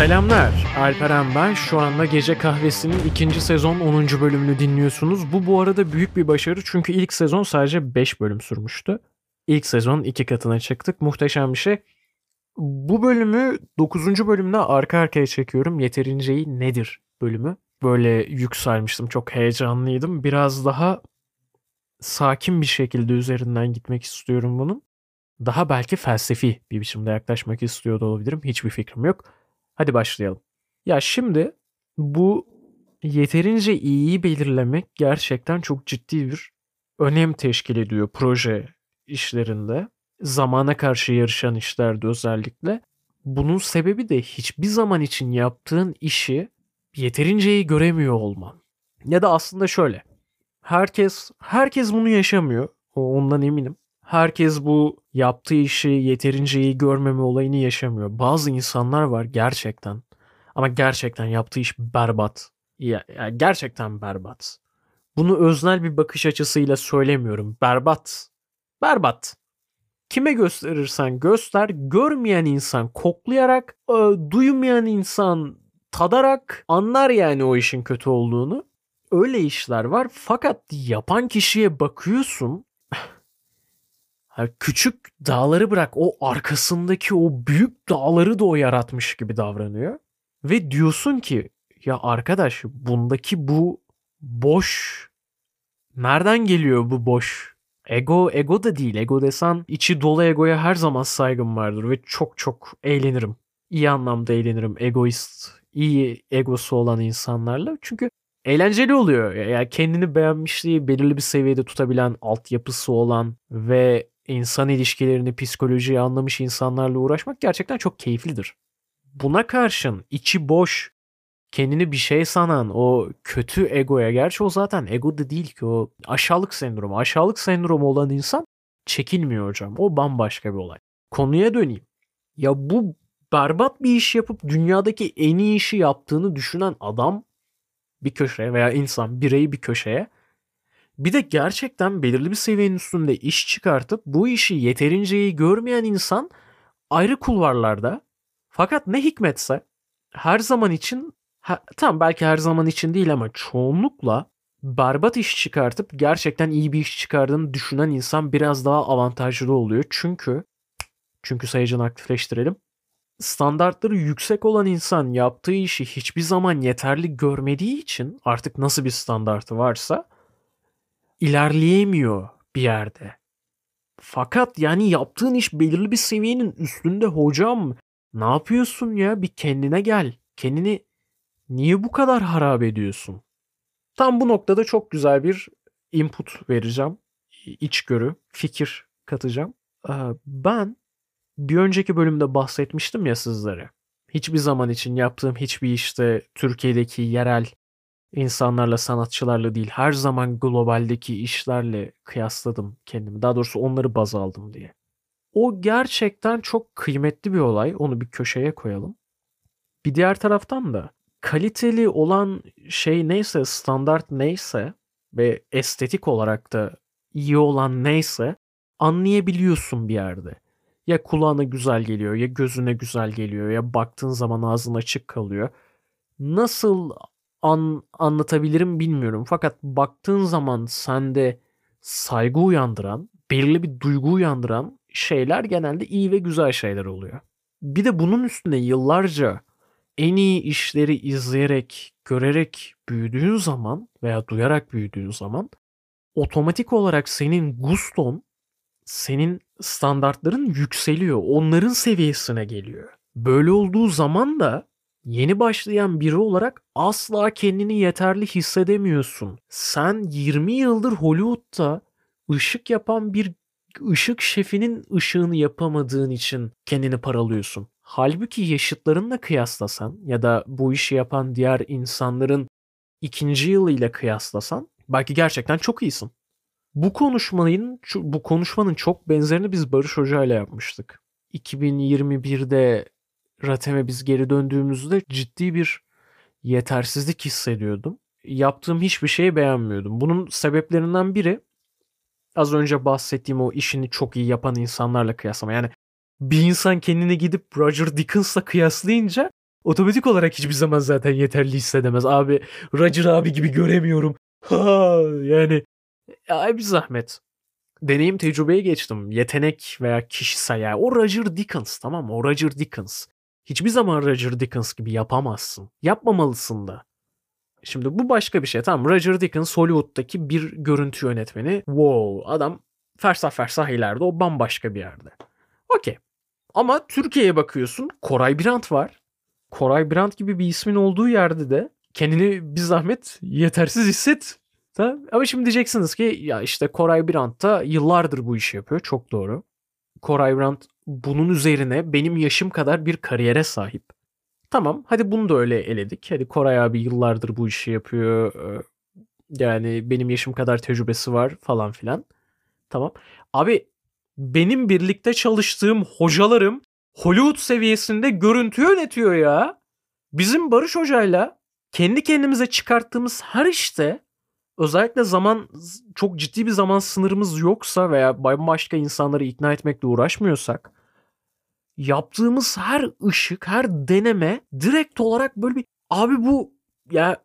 Selamlar, Alperen ben. Şu anda Gece Kahvesi'nin ikinci sezon 10. bölümünü dinliyorsunuz. Bu bu arada büyük bir başarı çünkü ilk sezon sadece 5 bölüm sürmüştü. İlk sezon iki katına çıktık. Muhteşem bir şey. Bu bölümü 9. bölümde arka arkaya çekiyorum. Yeterinceyi nedir bölümü. Böyle yükselmiştim. Çok heyecanlıydım. Biraz daha sakin bir şekilde üzerinden gitmek istiyorum bunun. Daha belki felsefi bir biçimde yaklaşmak istiyor da olabilirim. Hiçbir fikrim yok. Hadi başlayalım. Ya şimdi bu yeterince iyiyi belirlemek gerçekten çok ciddi bir önem teşkil ediyor proje işlerinde. Zamana karşı yarışan işlerde özellikle. Bunun sebebi de hiçbir zaman için yaptığın işi yeterince iyi göremiyor olman. Ya da aslında şöyle. Herkes herkes bunu yaşamıyor. Ondan eminim. Herkes bu yaptığı işi yeterince iyi görmeme olayını yaşamıyor. Bazı insanlar var gerçekten. Ama gerçekten yaptığı iş berbat. Ya, ya gerçekten berbat. Bunu öznel bir bakış açısıyla söylemiyorum. Berbat. Berbat. Kime gösterirsen göster, görmeyen insan koklayarak, e, duymayan insan tadarak anlar yani o işin kötü olduğunu. Öyle işler var fakat yapan kişiye bakıyorsun küçük dağları bırak o arkasındaki o büyük dağları da o yaratmış gibi davranıyor. Ve diyorsun ki ya arkadaş bundaki bu boş nereden geliyor bu boş? Ego ego da değil. Ego desen içi dolu egoya her zaman saygım vardır ve çok çok eğlenirim. İyi anlamda eğlenirim. Egoist, iyi egosu olan insanlarla. Çünkü eğlenceli oluyor. Yani kendini beğenmişliği belirli bir seviyede tutabilen, altyapısı olan ve insan ilişkilerini, psikolojiyi anlamış insanlarla uğraşmak gerçekten çok keyiflidir. Buna karşın içi boş, kendini bir şey sanan o kötü egoya, gerçi o zaten ego da değil ki o aşağılık sendromu. Aşağılık sendromu olan insan çekilmiyor hocam. O bambaşka bir olay. Konuya döneyim. Ya bu berbat bir iş yapıp dünyadaki en iyi işi yaptığını düşünen adam bir köşeye veya insan bireyi bir köşeye bir de gerçekten belirli bir seviyenin üstünde iş çıkartıp bu işi yeterince iyi görmeyen insan ayrı kulvarlarda fakat ne hikmetse her zaman için ha, tam belki her zaman için değil ama çoğunlukla berbat iş çıkartıp gerçekten iyi bir iş çıkardığını düşünen insan biraz daha avantajlı oluyor. Çünkü çünkü sayıcını aktifleştirelim. Standartları yüksek olan insan yaptığı işi hiçbir zaman yeterli görmediği için artık nasıl bir standartı varsa ilerleyemiyor bir yerde. Fakat yani yaptığın iş belirli bir seviyenin üstünde hocam. Ne yapıyorsun ya? Bir kendine gel. Kendini niye bu kadar harap ediyorsun? Tam bu noktada çok güzel bir input vereceğim. İçgörü, fikir katacağım. Ben bir önceki bölümde bahsetmiştim ya sizlere. Hiçbir zaman için yaptığım hiçbir işte Türkiye'deki yerel insanlarla, sanatçılarla değil her zaman globaldeki işlerle kıyasladım kendimi. Daha doğrusu onları baz aldım diye. O gerçekten çok kıymetli bir olay. Onu bir köşeye koyalım. Bir diğer taraftan da kaliteli olan şey neyse, standart neyse ve estetik olarak da iyi olan neyse anlayabiliyorsun bir yerde. Ya kulağına güzel geliyor, ya gözüne güzel geliyor, ya baktığın zaman ağzın açık kalıyor. Nasıl an, anlatabilirim bilmiyorum. Fakat baktığın zaman sende saygı uyandıran, belirli bir duygu uyandıran şeyler genelde iyi ve güzel şeyler oluyor. Bir de bunun üstüne yıllarca en iyi işleri izleyerek, görerek büyüdüğün zaman veya duyarak büyüdüğün zaman otomatik olarak senin guston, senin standartların yükseliyor. Onların seviyesine geliyor. Böyle olduğu zaman da Yeni başlayan biri olarak asla kendini yeterli hissedemiyorsun. Sen 20 yıldır Hollywood'da ışık yapan bir ışık şefinin ışığını yapamadığın için kendini paralıyorsun. Halbuki yaşıtlarınla kıyaslasan ya da bu işi yapan diğer insanların ikinci yılıyla kıyaslasan belki gerçekten çok iyisin. Bu konuşmanın bu konuşmanın çok benzerini biz Barış Hoca ile yapmıştık. 2021'de Ratem'e biz geri döndüğümüzde ciddi bir yetersizlik hissediyordum. Yaptığım hiçbir şeyi beğenmiyordum. Bunun sebeplerinden biri az önce bahsettiğim o işini çok iyi yapan insanlarla kıyaslama. Yani bir insan kendini gidip Roger Dickens'la kıyaslayınca otomatik olarak hiçbir zaman zaten yeterli hissedemez. Abi Roger abi gibi göremiyorum. Ha yani ay bir zahmet. Deneyim tecrübeye geçtim. Yetenek veya kişisel yani o Roger Dickens tamam mı? O Roger Dickens. Hiçbir zaman Roger Dickens gibi yapamazsın. Yapmamalısın da. Şimdi bu başka bir şey. Tamam Roger Dickens Hollywood'daki bir görüntü yönetmeni. Wow adam fersah fersah ileride o bambaşka bir yerde. Okey. Ama Türkiye'ye bakıyorsun Koray Birant var. Koray Birant gibi bir ismin olduğu yerde de kendini bir zahmet yetersiz hisset. Tamam. Ama şimdi diyeceksiniz ki ya işte Koray Birant da yıllardır bu işi yapıyor. Çok doğru. Koray Birant bunun üzerine benim yaşım kadar bir kariyere sahip. Tamam hadi bunu da öyle eledik. Hadi Koray abi yıllardır bu işi yapıyor. Ee, yani benim yaşım kadar tecrübesi var falan filan. Tamam. Abi benim birlikte çalıştığım hocalarım Hollywood seviyesinde görüntü yönetiyor ya. Bizim Barış Hoca'yla kendi kendimize çıkarttığımız her işte özellikle zaman çok ciddi bir zaman sınırımız yoksa veya bambaşka insanları ikna etmekle uğraşmıyorsak yaptığımız her ışık, her deneme direkt olarak böyle bir abi bu ya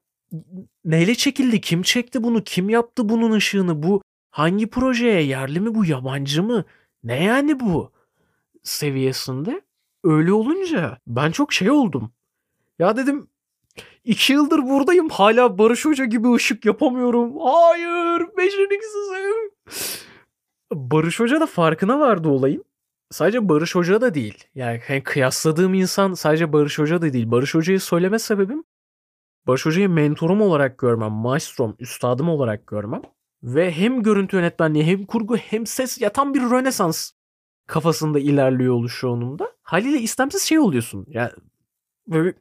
neyle çekildi? Kim çekti bunu? Kim yaptı bunun ışığını? Bu hangi projeye? Yerli mi bu? Yabancı mı? Ne yani bu? Seviyesinde. Öyle olunca ben çok şey oldum. Ya dedim iki yıldır buradayım hala Barış Hoca gibi ışık yapamıyorum. Hayır beceriksizim. Barış Hoca da farkına vardı olayım sadece Barış Hoca da değil. Yani hani kıyasladığım insan sadece Barış Hoca da değil. Barış Hoca'yı söyleme sebebim Barış Hoca'yı mentorum olarak görmem, maestrom, üstadım olarak görmem. Ve hem görüntü yönetmenliği hem kurgu hem ses ya tam bir rönesans kafasında ilerliyor oluşu onun da. Haliyle istemsiz şey oluyorsun. Ya böyle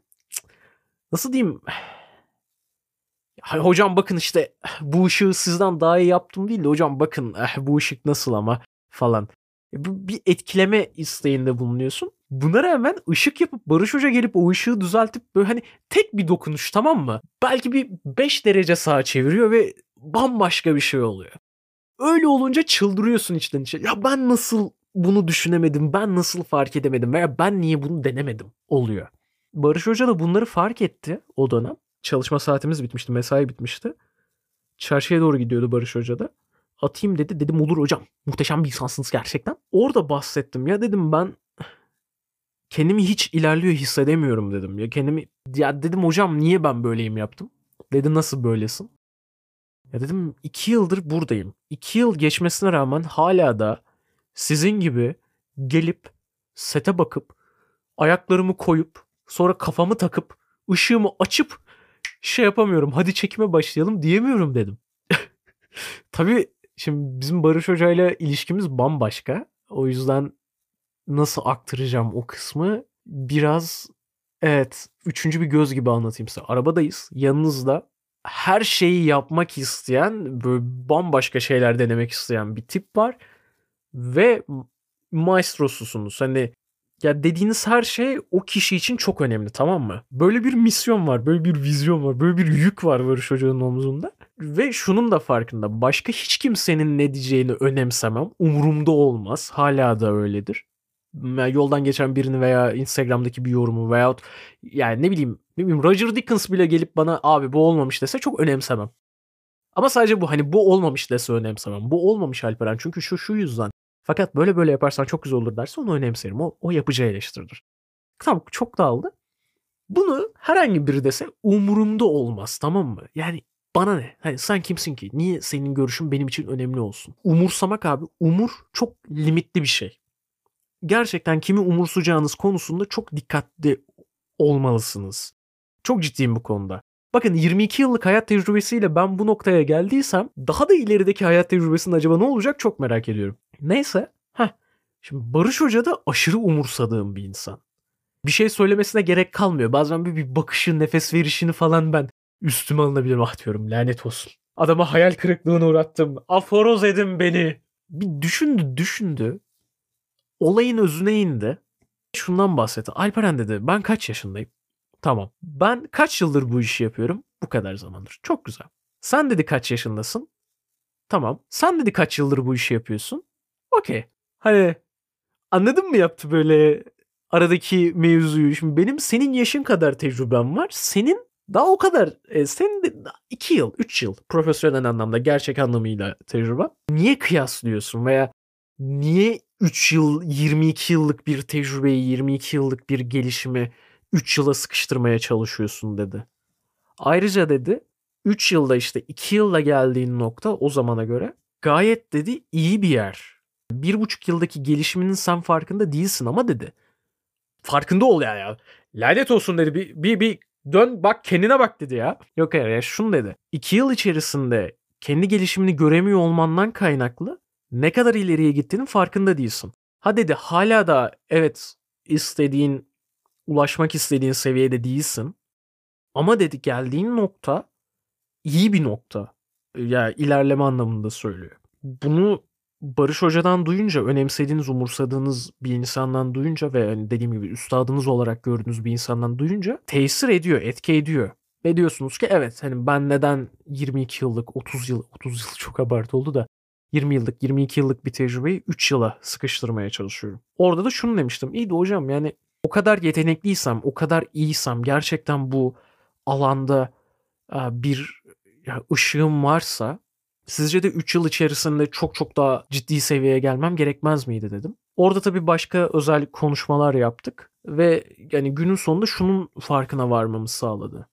nasıl diyeyim hocam bakın işte bu ışığı sizden daha iyi yaptım değil de hocam bakın eh, bu ışık nasıl ama falan. E, bir etkileme isteğinde bulunuyorsun. Buna rağmen ışık yapıp Barış Hoca gelip o ışığı düzeltip böyle hani tek bir dokunuş tamam mı? Belki bir 5 derece sağa çeviriyor ve bambaşka bir şey oluyor. Öyle olunca çıldırıyorsun içten içe. Ya ben nasıl bunu düşünemedim, ben nasıl fark edemedim veya ben niye bunu denemedim oluyor. Barış Hoca da bunları fark etti o dönem. Çalışma saatimiz bitmişti, mesai bitmişti. Çarşıya doğru gidiyordu Barış Hoca da atayım dedi. Dedim olur hocam. Muhteşem bir insansınız gerçekten. Orada bahsettim. Ya dedim ben kendimi hiç ilerliyor hissedemiyorum dedim. Ya kendimi ya dedim hocam niye ben böyleyim yaptım? Dedi nasıl böylesin? Ya dedim iki yıldır buradayım. İki yıl geçmesine rağmen hala da sizin gibi gelip sete bakıp ayaklarımı koyup sonra kafamı takıp ışığımı açıp şey yapamıyorum. Hadi çekime başlayalım diyemiyorum dedim. Tabii Şimdi bizim Barış Hoca ile ilişkimiz bambaşka. O yüzden nasıl aktaracağım o kısmı biraz evet üçüncü bir göz gibi anlatayım size. Arabadayız. Yanınızda her şeyi yapmak isteyen böyle bambaşka şeyler denemek isteyen bir tip var. Ve maestrosusunuz. Hani ya dediğiniz her şey o kişi için çok önemli tamam mı? Böyle bir misyon var, böyle bir vizyon var, böyle bir yük var Barış Hoca'nın omzunda. Ve şunun da farkında. Başka hiç kimsenin ne diyeceğini önemsemem. Umurumda olmaz. Hala da öyledir. Yoldan geçen birini veya Instagram'daki bir yorumu veyahut yani ne bileyim ne bileyim Roger Dickens bile gelip bana abi bu olmamış dese çok önemsemem. Ama sadece bu hani bu olmamış dese önemsemem. Bu olmamış Alperen çünkü şu şu yüzden. Fakat böyle böyle yaparsan çok güzel olur derse onu önemserim. O, o yapıcı eleştiridir. Tamam çok dağıldı. Bunu herhangi biri dese umurumda olmaz tamam mı? Yani bana ne? Hani sen kimsin ki? Niye senin görüşün benim için önemli olsun? Umursamak abi umur çok limitli bir şey. Gerçekten kimi umursayacağınız konusunda çok dikkatli olmalısınız. Çok ciddiyim bu konuda. Bakın 22 yıllık hayat tecrübesiyle ben bu noktaya geldiysem daha da ilerideki hayat tecrübesinde acaba ne olacak çok merak ediyorum. Neyse. Heh. Şimdi Barış Hoca da aşırı umursadığım bir insan. Bir şey söylemesine gerek kalmıyor. Bazen bir, bir bakışı, nefes verişini falan ben üstüme alınabilir ah diyorum lanet olsun. Adama hayal kırıklığına uğrattım. Aforoz edin beni. Bir düşündü düşündü. Olayın özüne indi. Şundan bahsetti. Alperen dedi ben kaç yaşındayım? Tamam. Ben kaç yıldır bu işi yapıyorum? Bu kadar zamandır. Çok güzel. Sen dedi kaç yaşındasın? Tamam. Sen dedi kaç yıldır bu işi yapıyorsun? Okey. Hani anladın mı yaptı böyle aradaki mevzuyu. Şimdi benim senin yaşın kadar tecrübem var. Senin daha o kadar e, senin de 2 yıl, 3 yıl profesyonel anlamda gerçek anlamıyla tecrübe. Niye kıyaslıyorsun veya niye 3 yıl 22 yıllık bir tecrübeyi 22 yıllık bir gelişimi 3 yıla sıkıştırmaya çalışıyorsun dedi. Ayrıca dedi 3 yılda işte 2 yılla geldiğin nokta o zamana göre gayet dedi iyi bir yer. Bir buçuk yıldaki gelişiminin sen farkında değilsin ama dedi. Farkında ol ya ya. Lanet olsun dedi. Bir, bir, bir dön bak kendine bak dedi ya. Yok hayır ya şunu dedi. 2 yıl içerisinde kendi gelişimini göremiyor olmandan kaynaklı ne kadar ileriye gittiğinin farkında değilsin. Ha dedi hala da evet istediğin ulaşmak istediğin seviyede değilsin. Ama dedi geldiğin nokta iyi bir nokta. Ya ilerleme anlamında söylüyor. Bunu Barış Hoca'dan duyunca, önemsediğiniz, umursadığınız bir insandan duyunca ve hani dediğim gibi üstadınız olarak gördüğünüz bir insandan duyunca tesir ediyor, etki ediyor. Ve diyorsunuz ki evet hani ben neden 22 yıllık, 30 yıl, 30 yıl çok abartı oldu da 20 yıllık, 22 yıllık bir tecrübeyi 3 yıla sıkıştırmaya çalışıyorum. Orada da şunu demiştim. İyi de hocam yani o kadar yetenekliysem, o kadar iyiysem, gerçekten bu alanda bir ışığım varsa sizce de 3 yıl içerisinde çok çok daha ciddi seviyeye gelmem gerekmez miydi dedim. Orada tabii başka özel konuşmalar yaptık ve yani günün sonunda şunun farkına varmamı sağladı.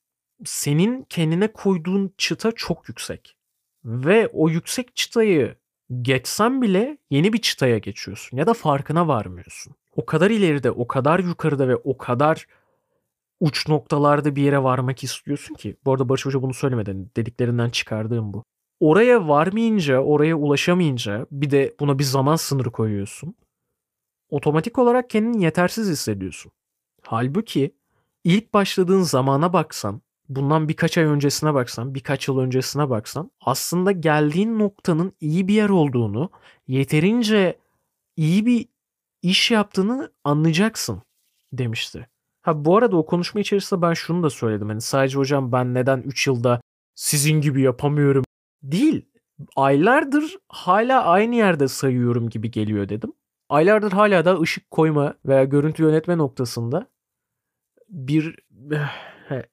Senin kendine koyduğun çıta çok yüksek. Ve o yüksek çıtayı geçsen bile yeni bir çıtaya geçiyorsun ya da farkına varmıyorsun. O kadar ileride, o kadar yukarıda ve o kadar uç noktalarda bir yere varmak istiyorsun ki. Bu arada Barış Hoca bunu söylemeden dediklerinden çıkardığım bu. Oraya varmayınca, oraya ulaşamayınca bir de buna bir zaman sınırı koyuyorsun. Otomatik olarak kendini yetersiz hissediyorsun. Halbuki ilk başladığın zamana baksan, bundan birkaç ay öncesine baksan, birkaç yıl öncesine baksan aslında geldiğin noktanın iyi bir yer olduğunu, yeterince iyi bir iş yaptığını anlayacaksın demişti. Ha bu arada o konuşma içerisinde ben şunu da söyledim. Hani sadece hocam ben neden 3 yılda sizin gibi yapamıyorum değil. Aylardır hala aynı yerde sayıyorum gibi geliyor dedim. Aylardır hala da ışık koyma veya görüntü yönetme noktasında bir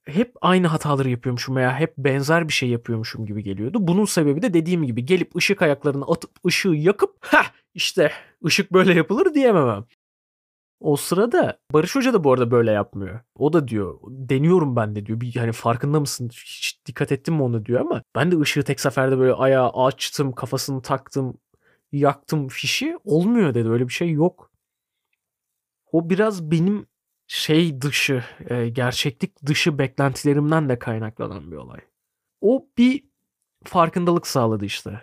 hep aynı hataları yapıyormuşum veya hep benzer bir şey yapıyormuşum gibi geliyordu. Bunun sebebi de dediğim gibi gelip ışık ayaklarını atıp ışığı yakıp ha işte ışık böyle yapılır diyememem. O sırada Barış Hoca da bu arada böyle yapmıyor. O da diyor deniyorum ben de diyor. Bir hani farkında mısın? Hiç dikkat ettin mi onu diyor ama ben de ışığı tek seferde böyle ayağa açtım, kafasını taktım, yaktım fişi olmuyor dedi. Öyle bir şey yok. O biraz benim şey dışı, e, gerçeklik dışı beklentilerimden de kaynaklanan bir olay. O bir farkındalık sağladı işte.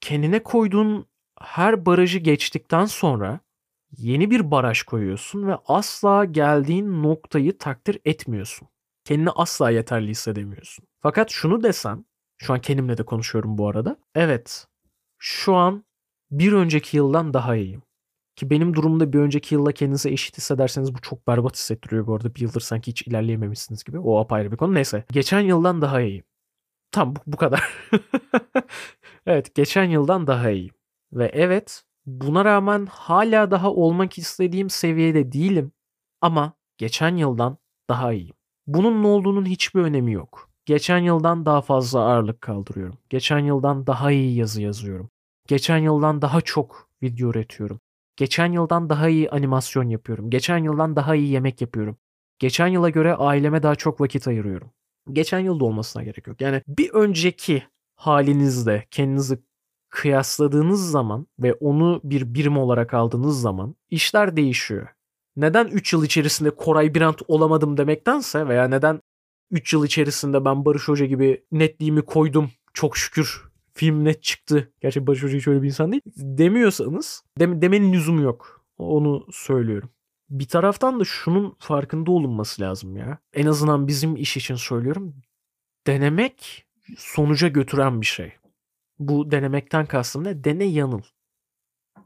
Kendine koyduğun her barajı geçtikten sonra yeni bir baraj koyuyorsun ve asla geldiğin noktayı takdir etmiyorsun. Kendini asla yeterli hissedemiyorsun. Fakat şunu desem, şu an kendimle de konuşuyorum bu arada. Evet, şu an bir önceki yıldan daha iyiyim. Ki benim durumda bir önceki yılla kendinize eşit hissederseniz bu çok berbat hissettiriyor bu arada. Bir yıldır sanki hiç ilerleyememişsiniz gibi. O apayrı bir konu. Neyse. Geçen yıldan daha iyiyim. Tam bu, bu kadar. evet geçen yıldan daha iyiyim. Ve evet Buna rağmen hala daha olmak istediğim seviyede değilim ama geçen yıldan daha iyiyim. Bunun ne olduğunun hiçbir önemi yok. Geçen yıldan daha fazla ağırlık kaldırıyorum. Geçen yıldan daha iyi yazı yazıyorum. Geçen yıldan daha çok video üretiyorum. Geçen yıldan daha iyi animasyon yapıyorum. Geçen yıldan daha iyi yemek yapıyorum. Geçen yıla göre aileme daha çok vakit ayırıyorum. Geçen yılda olmasına gerek yok. Yani bir önceki halinizde kendinizi kıyasladığınız zaman ve onu bir birim olarak aldığınız zaman işler değişiyor. Neden 3 yıl içerisinde Koray Birant olamadım demektense veya neden 3 yıl içerisinde ben Barış Hoca gibi netliğimi koydum çok şükür film net çıktı. Gerçi Barış Hoca hiç öyle bir insan değil. Demiyorsanız dem demenin lüzumu yok. Onu söylüyorum. Bir taraftan da şunun farkında olunması lazım ya. En azından bizim iş için söylüyorum. Denemek sonuca götüren bir şey. Bu denemekten kastım ne? Dene yanıl.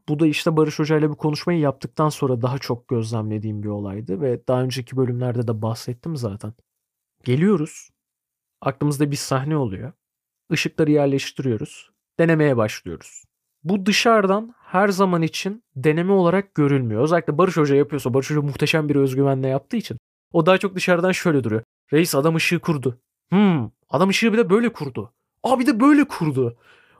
Bu da işte Barış Hoca ile bir konuşmayı yaptıktan sonra daha çok gözlemlediğim bir olaydı ve daha önceki bölümlerde de bahsettim zaten. Geliyoruz. Aklımızda bir sahne oluyor. Işıkları yerleştiriyoruz. Denemeye başlıyoruz. Bu dışarıdan her zaman için deneme olarak görülmüyor. Özellikle Barış Hoca yapıyorsa Barış Hoca muhteşem bir özgüvenle yaptığı için o daha çok dışarıdan şöyle duruyor. Reis adam ışığı kurdu. Hmm, adam ışığı bir de böyle kurdu. Aa bir de böyle kurdu.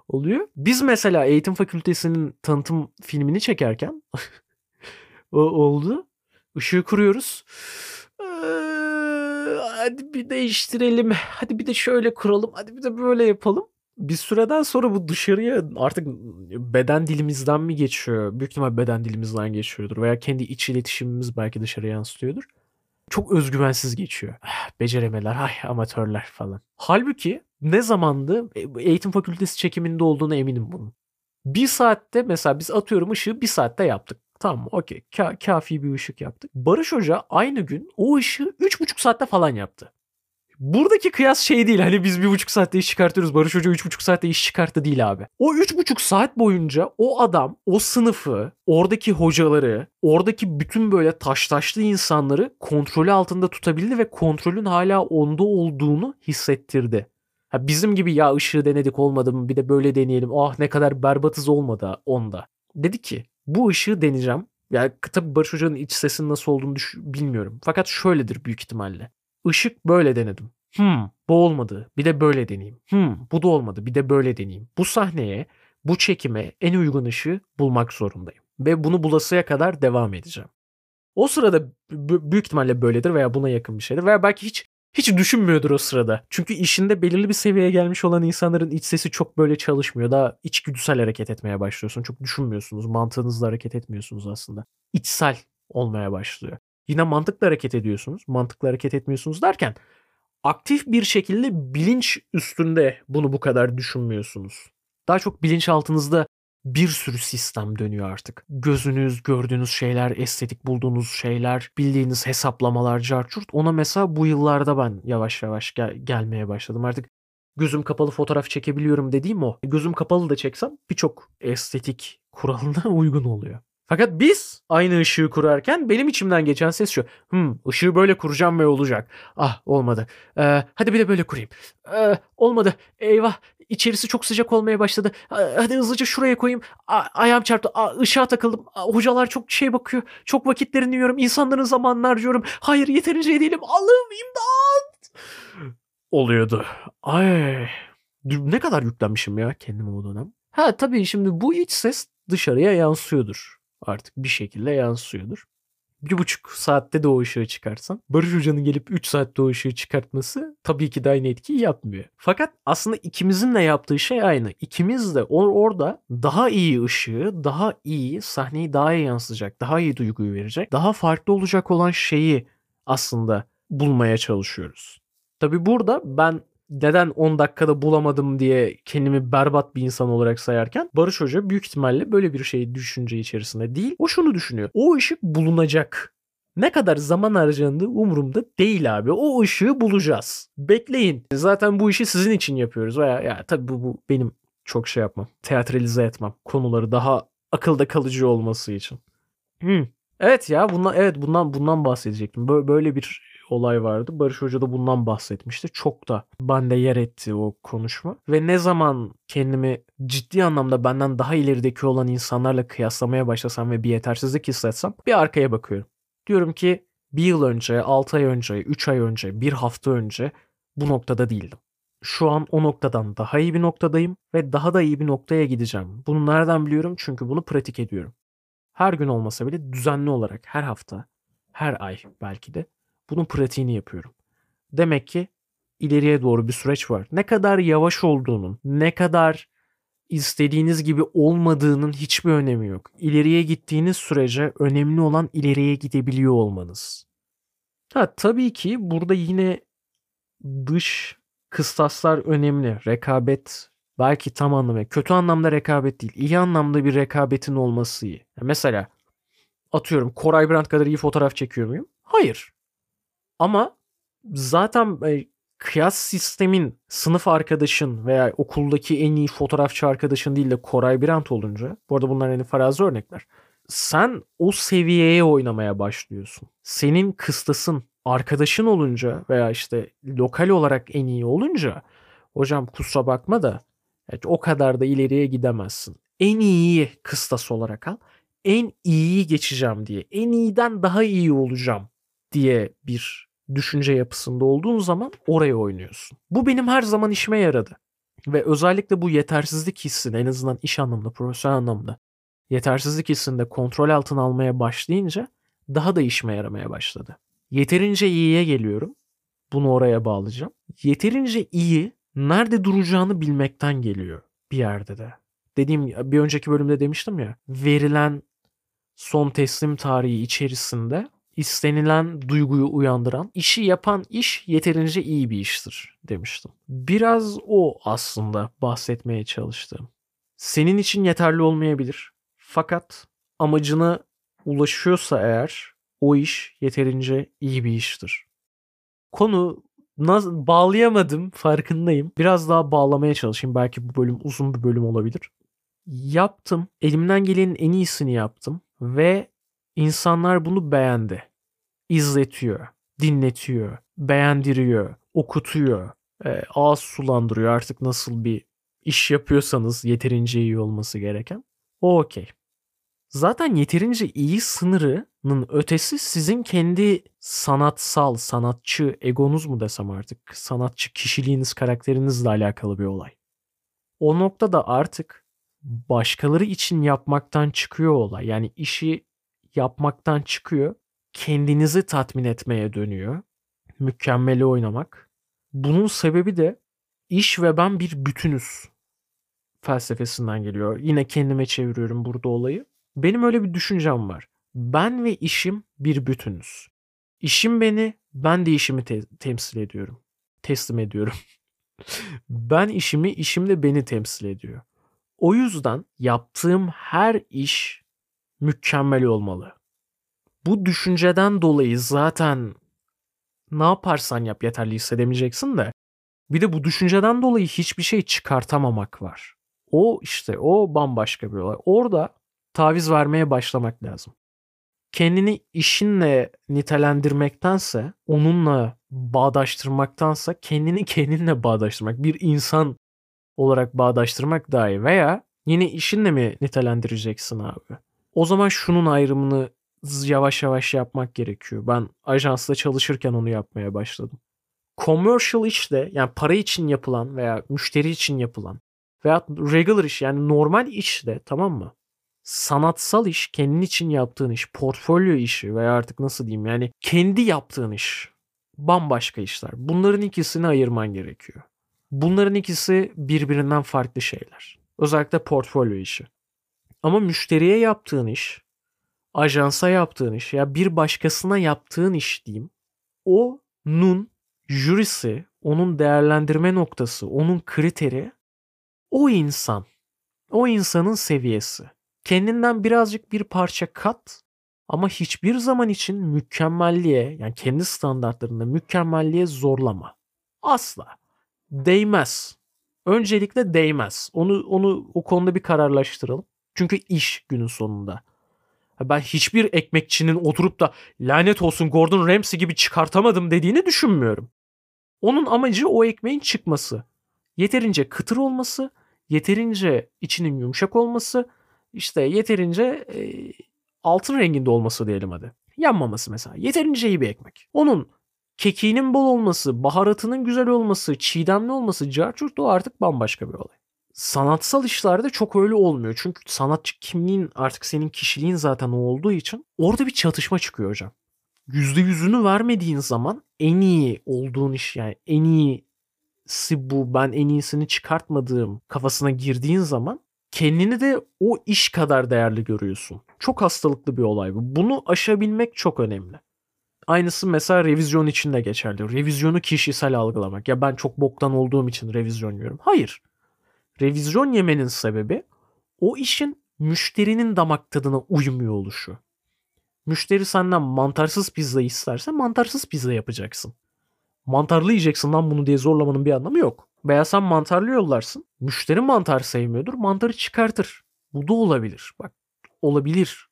Oluyor. Biz mesela eğitim fakültesinin tanıtım filmini çekerken o oldu. Işığı kuruyoruz. Ee, hadi bir değiştirelim. Hadi bir de şöyle kuralım. Hadi bir de böyle yapalım. Bir süreden sonra bu dışarıya artık beden dilimizden mi geçiyor? Büyük ihtimal beden dilimizden geçiyordur. Veya kendi iç iletişimimiz belki dışarıya yansıtıyordur. Çok özgüvensiz geçiyor. Beceremeler, ay amatörler falan. Halbuki ne zamandı eğitim fakültesi çekiminde olduğunu eminim bunun. Bir saatte mesela biz atıyorum ışığı bir saatte yaptık. Tamam okey. Ka- kafi bir ışık yaptık. Barış Hoca aynı gün o ışığı 3,5 saatte falan yaptı. Buradaki kıyas şey değil hani biz bir buçuk saatte iş çıkartıyoruz Barış Hoca üç buçuk saatte iş çıkarttı değil abi. O üç buçuk saat boyunca o adam o sınıfı oradaki hocaları oradaki bütün böyle taş taşlı insanları kontrolü altında tutabildi ve kontrolün hala onda olduğunu hissettirdi. Ha bizim gibi ya ışığı denedik olmadı mı bir de böyle deneyelim ah ne kadar berbatız olmadı onda. Dedi ki bu ışığı deneyeceğim. Yani tabii Barış Hoca'nın iç sesinin nasıl olduğunu düş- bilmiyorum. Fakat şöyledir büyük ihtimalle. Işık böyle denedim. Hmm, bu olmadı. Bir de böyle deneyeyim. Hmm, bu da olmadı. Bir de böyle deneyeyim. Bu sahneye, bu çekime en uygun ışığı bulmak zorundayım. Ve bunu bulasıya kadar devam edeceğim. O sırada büyük ihtimalle böyledir veya buna yakın bir şeydir. Veya belki hiç hiç düşünmüyordur o sırada. Çünkü işinde belirli bir seviyeye gelmiş olan insanların iç sesi çok böyle çalışmıyor. Daha içgüdüsel hareket etmeye başlıyorsun. Çok düşünmüyorsunuz. Mantığınızla hareket etmiyorsunuz aslında. İçsel olmaya başlıyor. Yine mantıkla hareket ediyorsunuz. Mantıkla hareket etmiyorsunuz derken aktif bir şekilde bilinç üstünde bunu bu kadar düşünmüyorsunuz. Daha çok bilinçaltınızda bir sürü sistem dönüyor artık. Gözünüz, gördüğünüz şeyler, estetik bulduğunuz şeyler, bildiğiniz hesaplamalar, carçurt. Ona mesela bu yıllarda ben yavaş yavaş gel- gelmeye başladım. Artık gözüm kapalı fotoğraf çekebiliyorum dediğim o. Gözüm kapalı da çeksem birçok estetik kuralına uygun oluyor. Fakat biz aynı ışığı kurarken benim içimden geçen ses şu. Hmm, ışığı böyle kuracağım ve olacak. Ah olmadı. Ee, hadi bir de böyle kurayım. Ee, olmadı. Eyvah. İçerisi çok sıcak olmaya başladı. Aa, Hadi hızlıca şuraya koyayım. Aa, ayağım çarptı. Aa, ışığa takıldım. Aa, hocalar çok şey bakıyor. Çok vakitlerini yiyorum. İnsanların zamanını harcıyorum. Hayır yeterince değilim. Allah'ım imdat. Oluyordu. Ay. Ne kadar yüklenmişim ya kendime o dönem. Ha tabii şimdi bu iç ses dışarıya yansıyordur artık bir şekilde yansıyordur. Bir buçuk saatte de o ışığı çıkarsan Barış Hoca'nın gelip 3 saatte o ışığı çıkartması tabii ki de aynı etkiyi yapmıyor. Fakat aslında ikimizin de yaptığı şey aynı. İkimiz de or- orada daha iyi ışığı, daha iyi sahneyi daha iyi yansıtacak, daha iyi duyguyu verecek, daha farklı olacak olan şeyi aslında bulmaya çalışıyoruz. Tabii burada ben neden 10 dakikada bulamadım diye kendimi berbat bir insan olarak sayarken Barış Hoca büyük ihtimalle böyle bir şey düşünce içerisinde değil. O şunu düşünüyor. O ışık bulunacak. Ne kadar zaman harcandığı umurumda değil abi. O ışığı bulacağız. Bekleyin. Zaten bu işi sizin için yapıyoruz. Veya ya tabii bu, bu benim çok şey yapmam. Teatralize etmem. Konuları daha akılda kalıcı olması için. Hmm. Evet ya bundan evet bundan bundan bahsedecektim. Böyle, bir olay vardı. Barış Hoca da bundan bahsetmişti. Çok da bende yer etti o konuşma. Ve ne zaman kendimi ciddi anlamda benden daha ilerideki olan insanlarla kıyaslamaya başlasam ve bir yetersizlik hissetsem bir arkaya bakıyorum. Diyorum ki bir yıl önce, 6 ay önce, 3 ay önce, bir hafta önce bu noktada değildim. Şu an o noktadan daha iyi bir noktadayım ve daha da iyi bir noktaya gideceğim. Bunu nereden biliyorum? Çünkü bunu pratik ediyorum. Her gün olmasa bile düzenli olarak her hafta, her ay belki de bunun pratiğini yapıyorum. Demek ki ileriye doğru bir süreç var. Ne kadar yavaş olduğunun, ne kadar istediğiniz gibi olmadığının hiçbir önemi yok. İleriye gittiğiniz sürece önemli olan ileriye gidebiliyor olmanız. Ha tabii ki burada yine dış kıstaslar önemli. Rekabet belki tam anlamda kötü anlamda rekabet değil. iyi anlamda bir rekabetin olması iyi. Mesela atıyorum Koray Brandt kadar iyi fotoğraf çekiyor muyum? Hayır. Ama zaten e, kıyas sistemin sınıf arkadaşın veya okuldaki en iyi fotoğrafçı arkadaşın değil de Koray Birant olunca bu arada bunlar hani farazi örnekler. Sen o seviyeye oynamaya başlıyorsun. Senin kıstasın arkadaşın olunca veya işte lokal olarak en iyi olunca hocam kusura bakma da evet, o kadar da ileriye gidemezsin. en iyiyi kıstas olarak al. En iyiyi geçeceğim diye. En iyiden daha iyi olacağım diye bir düşünce yapısında olduğun zaman oraya oynuyorsun. Bu benim her zaman işime yaradı. Ve özellikle bu yetersizlik hissini en azından iş anlamında, profesyonel anlamda yetersizlik hissini de kontrol altına almaya başlayınca daha da işime yaramaya başladı. Yeterince iyiye geliyorum. Bunu oraya bağlayacağım. Yeterince iyi nerede duracağını bilmekten geliyor bir yerde de. Dediğim bir önceki bölümde demiştim ya verilen son teslim tarihi içerisinde istenilen duyguyu uyandıran işi yapan iş yeterince iyi bir iştir demiştim. Biraz o aslında bahsetmeye çalıştığım. Senin için yeterli olmayabilir. Fakat amacına ulaşıyorsa eğer o iş yeterince iyi bir iştir. Konu bağlayamadım farkındayım. Biraz daha bağlamaya çalışayım. Belki bu bölüm uzun bir bölüm olabilir. Yaptım. Elimden gelenin en iyisini yaptım ve insanlar bunu beğendi. İzletiyor, dinletiyor, beğendiriyor, okutuyor, e, ağız sulandırıyor artık nasıl bir iş yapıyorsanız yeterince iyi olması gereken. O okey. Zaten yeterince iyi sınırının ötesi sizin kendi sanatsal, sanatçı egonuz mu desem artık, sanatçı kişiliğiniz, karakterinizle alakalı bir olay. O noktada artık başkaları için yapmaktan çıkıyor olay. Yani işi yapmaktan çıkıyor, kendinizi tatmin etmeye dönüyor. Mükemmeli oynamak. Bunun sebebi de iş ve ben bir bütünüz felsefesinden geliyor. Yine kendime çeviriyorum burada olayı. Benim öyle bir düşüncem var. Ben ve işim bir bütünüz. İşim beni, ben de işimi te- temsil ediyorum. Teslim ediyorum. ben işimi, işim de beni temsil ediyor. O yüzden yaptığım her iş mükemmel olmalı. Bu düşünceden dolayı zaten ne yaparsan yap yeterli hissedemeyeceksin de bir de bu düşünceden dolayı hiçbir şey çıkartamamak var. O işte o bambaşka bir olay. Orada taviz vermeye başlamak lazım. Kendini işinle nitelendirmektense, onunla bağdaştırmaktansa kendini kendinle bağdaştırmak, bir insan olarak bağdaştırmak daha iyi. Veya yine işinle mi nitelendireceksin abi? O zaman şunun ayrımını yavaş yavaş yapmak gerekiyor. Ben ajansla çalışırken onu yapmaya başladım. Commercial işte yani para için yapılan veya müşteri için yapılan veya regular iş yani normal iş de tamam mı? Sanatsal iş, kendin için yaptığın iş, portfolyo işi veya artık nasıl diyeyim yani kendi yaptığın iş bambaşka işler. Bunların ikisini ayırman gerekiyor. Bunların ikisi birbirinden farklı şeyler. Özellikle portfolyo işi. Ama müşteriye yaptığın iş, ajansa yaptığın iş ya bir başkasına yaptığın iş diyeyim. O'nun jürisi, onun değerlendirme noktası, onun kriteri o insan. O insanın seviyesi. Kendinden birazcık bir parça kat ama hiçbir zaman için mükemmelliğe yani kendi standartlarında mükemmelliğe zorlama. Asla. Değmez. Öncelikle değmez. Onu onu o konuda bir kararlaştıralım. Çünkü iş günün sonunda. Ben hiçbir ekmekçinin oturup da lanet olsun Gordon Ramsay gibi çıkartamadım dediğini düşünmüyorum. Onun amacı o ekmeğin çıkması. Yeterince kıtır olması, yeterince içinin yumuşak olması, işte yeterince e, altın renginde olması diyelim hadi. Yanmaması mesela. Yeterince iyi bir ekmek. Onun kekiğinin bol olması, baharatının güzel olması, çiğdemli olması, carçurt o artık bambaşka bir olay. Sanatsal işlerde çok öyle olmuyor. Çünkü sanatçı kimliğin artık senin kişiliğin zaten o olduğu için orada bir çatışma çıkıyor hocam. Yüzde yüzünü vermediğin zaman en iyi olduğun iş yani en iyisi bu ben en iyisini çıkartmadığım kafasına girdiğin zaman kendini de o iş kadar değerli görüyorsun. Çok hastalıklı bir olay bu. Bunu aşabilmek çok önemli. Aynısı mesela revizyon için de geçerli. Revizyonu kişisel algılamak. Ya ben çok boktan olduğum için revizyon yiyorum. Hayır. Revizyon yemenin sebebi o işin müşterinin damak tadına uymuyor oluşu. Müşteri senden mantarsız pizza isterse mantarsız pizza yapacaksın. Mantarlı yiyeceksin lan bunu diye zorlamanın bir anlamı yok. Veya sen mantarlı yollarsın. Müşteri mantar sevmiyordur. Mantarı çıkartır. Bu da olabilir. Bak olabilir.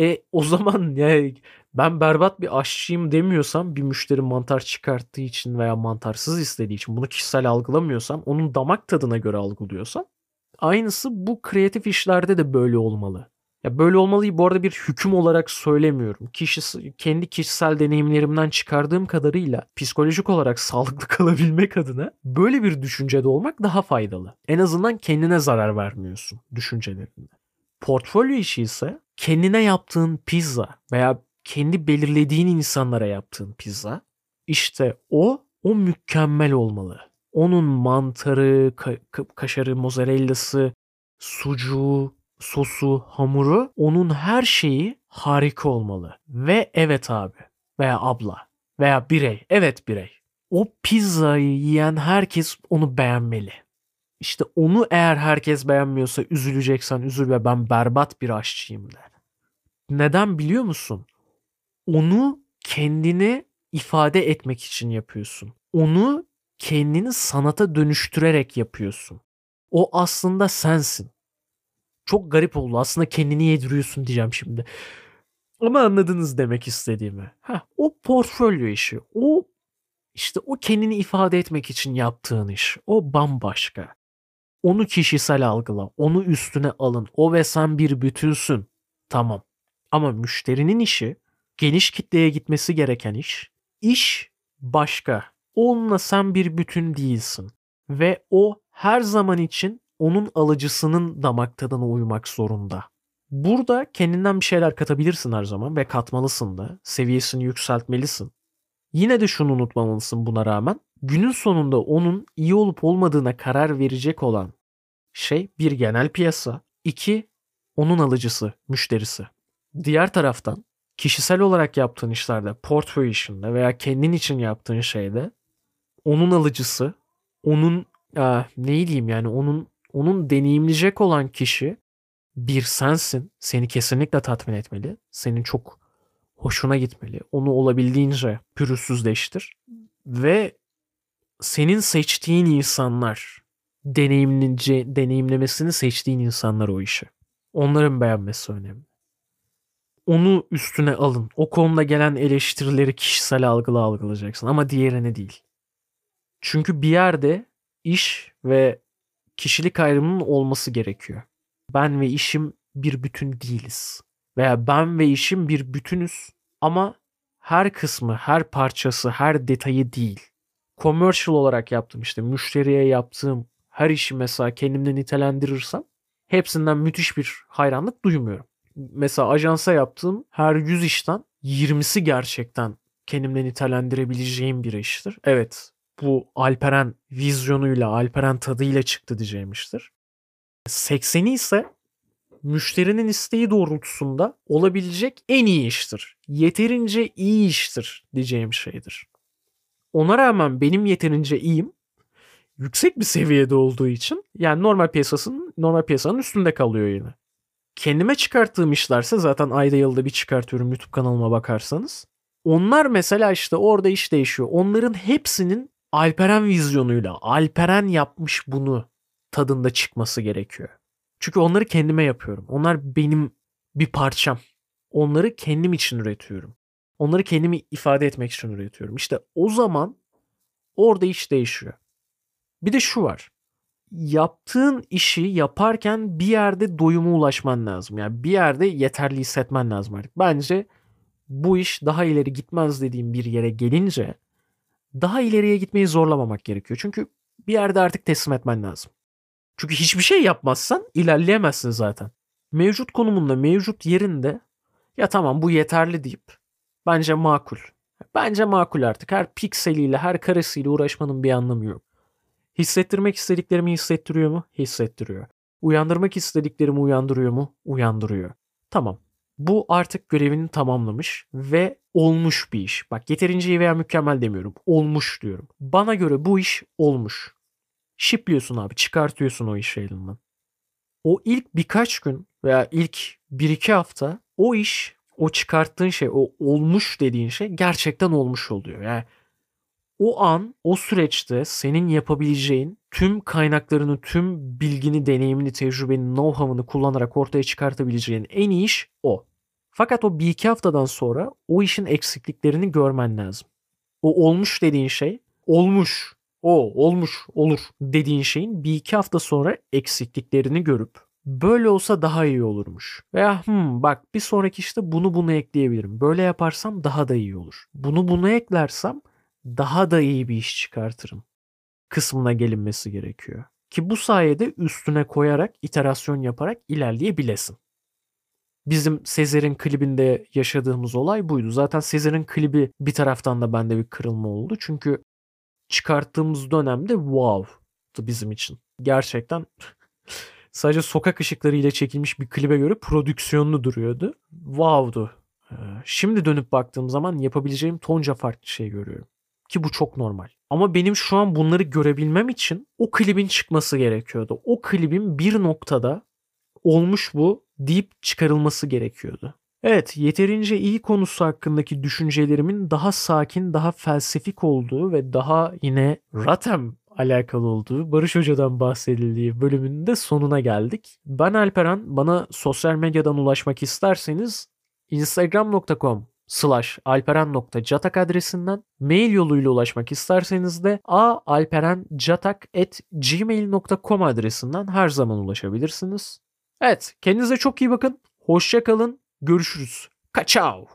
E o zaman ya ben berbat bir aşçıyım demiyorsam bir müşteri mantar çıkarttığı için veya mantarsız istediği için bunu kişisel algılamıyorsam onun damak tadına göre algılıyorsam Aynısı bu kreatif işlerde de böyle olmalı. Ya böyle olmalıyı bu arada bir hüküm olarak söylemiyorum. Kişisi, kendi kişisel deneyimlerimden çıkardığım kadarıyla psikolojik olarak sağlıklı kalabilmek adına böyle bir düşüncede olmak daha faydalı. En azından kendine zarar vermiyorsun düşüncelerinde. Portfolyo işi ise kendine yaptığın pizza veya kendi belirlediğin insanlara yaptığın pizza işte o o mükemmel olmalı. Onun mantarı, ka- kaşarı, mozzarellası, sucuğu, sosu, hamuru, onun her şeyi harika olmalı. Ve evet abi veya abla veya birey, evet birey. O pizzayı yiyen herkes onu beğenmeli. İşte onu eğer herkes beğenmiyorsa üzüleceksen üzül ve ben berbat bir aşçıyım de. Neden biliyor musun? Onu kendini ifade etmek için yapıyorsun. Onu kendini sanata dönüştürerek yapıyorsun. O aslında sensin. Çok garip oldu. Aslında kendini yediriyorsun diyeceğim şimdi. Ama anladınız demek istediğimi. Ha, o portfolyo işi. O işte o kendini ifade etmek için yaptığın iş. O bambaşka. Onu kişisel algıla. Onu üstüne alın. O ve sen bir bütünsün. Tamam. Ama müşterinin işi geniş kitleye gitmesi gereken iş. İş başka. Onunla sen bir bütün değilsin. Ve o her zaman için onun alıcısının damak tadına uymak zorunda. Burada kendinden bir şeyler katabilirsin her zaman ve katmalısın da. Seviyesini yükseltmelisin. Yine de şunu unutmamalısın buna rağmen. Günün sonunda onun iyi olup olmadığına karar verecek olan şey bir genel piyasa, iki onun alıcısı, müşterisi. Diğer taraftan kişisel olarak yaptığın işlerde, portföy işinde veya kendin için yaptığın şeyde onun alıcısı, onun e, ne diyeyim yani onun onun deneyimleyecek olan kişi bir sensin. Seni kesinlikle tatmin etmeli. Senin çok hoşuna gitmeli. Onu olabildiğince pürüzsüzleştir. Ve senin seçtiğin insanlar deneyimlince, deneyimlemesini seçtiğin insanlar o işi. Onların beğenmesi önemli. Onu üstüne alın. O konuda gelen eleştirileri kişisel algıla algılayacaksın ama diğerini değil. Çünkü bir yerde iş ve kişilik ayrımının olması gerekiyor. Ben ve işim bir bütün değiliz. Veya ben ve işim bir bütünüz ama her kısmı, her parçası, her detayı değil. Commercial olarak yaptım işte müşteriye yaptığım her işi mesela kendimde nitelendirirsem hepsinden müthiş bir hayranlık duymuyorum. Mesela ajansa yaptığım her 100 işten 20'si gerçekten kendimle nitelendirebileceğim bir iştir. Evet bu Alperen vizyonuyla, Alperen tadıyla çıktı diyeceğim iştir. 80'i ise müşterinin isteği doğrultusunda olabilecek en iyi iştir. Yeterince iyi iştir diyeceğim şeydir. Ona rağmen benim yeterince iyiyim yüksek bir seviyede olduğu için yani normal piyasasının normal piyasanın üstünde kalıyor yine. Kendime çıkarttığım işlerse zaten ayda yılda bir çıkartıyorum YouTube kanalıma bakarsanız. Onlar mesela işte orada iş değişiyor. Onların hepsinin Alperen vizyonuyla Alperen yapmış bunu tadında çıkması gerekiyor. Çünkü onları kendime yapıyorum. Onlar benim bir parçam. Onları kendim için üretiyorum. Onları kendimi ifade etmek için üretiyorum. İşte o zaman orada iş değişiyor. Bir de şu var. Yaptığın işi yaparken bir yerde doyuma ulaşman lazım. Yani bir yerde yeterli hissetmen lazım artık. Bence bu iş daha ileri gitmez dediğim bir yere gelince daha ileriye gitmeyi zorlamamak gerekiyor. Çünkü bir yerde artık teslim etmen lazım. Çünkü hiçbir şey yapmazsan ilerleyemezsin zaten. Mevcut konumunda, mevcut yerinde ya tamam bu yeterli deyip bence makul. Bence makul artık. Her pikseliyle, her karesiyle uğraşmanın bir anlamı yok. Hissettirmek istediklerimi hissettiriyor mu? Hissettiriyor. Uyandırmak istediklerimi uyandırıyor mu? Uyandırıyor. Tamam. Bu artık görevini tamamlamış ve olmuş bir iş. Bak yeterince iyi veya mükemmel demiyorum. Olmuş diyorum. Bana göre bu iş olmuş. Shipliyorsun abi. Çıkartıyorsun o işi elinden. O ilk birkaç gün veya ilk bir iki hafta o iş, o çıkarttığın şey, o olmuş dediğin şey gerçekten olmuş oluyor. Yani o an, o süreçte senin yapabileceğin tüm kaynaklarını, tüm bilgini, deneyimini, tecrübeni, know-how'ını kullanarak ortaya çıkartabileceğin en iyi iş o. Fakat o bir iki haftadan sonra o işin eksikliklerini görmen lazım. O olmuş dediğin şey olmuş. o olmuş olur dediğin şeyin bir iki hafta sonra eksikliklerini görüp böyle olsa daha iyi olurmuş. Veya hmm, bak bir sonraki işte bunu bunu ekleyebilirim. Böyle yaparsam daha da iyi olur. Bunu bunu eklersem daha da iyi bir iş çıkartırım kısmına gelinmesi gerekiyor. Ki bu sayede üstüne koyarak, iterasyon yaparak ilerleyebilesin. Bizim Sezer'in klibinde yaşadığımız olay buydu. Zaten Sezer'in klibi bir taraftan da bende bir kırılma oldu. Çünkü çıkarttığımız dönemde wow'tu bizim için. Gerçekten sadece sokak ışıkları ile çekilmiş bir klibe göre prodüksiyonlu duruyordu. Wow'du. Ee, şimdi dönüp baktığım zaman yapabileceğim tonca farklı şey görüyorum. Ki bu çok normal. Ama benim şu an bunları görebilmem için o klibin çıkması gerekiyordu. O klibin bir noktada olmuş bu deyip çıkarılması gerekiyordu. Evet, yeterince iyi konusu hakkındaki düşüncelerimin daha sakin, daha felsefik olduğu ve daha yine Ratem alakalı olduğu Barış Hoca'dan bahsedildiği bölümünün de sonuna geldik. Ben Alperen. Bana sosyal medyadan ulaşmak isterseniz instagram.com slash alperen.catak adresinden mail yoluyla ulaşmak isterseniz de aalperencatak.gmail.com adresinden her zaman ulaşabilirsiniz. Evet kendinize çok iyi bakın. Hoşça kalın. Görüşürüz. Kaçao.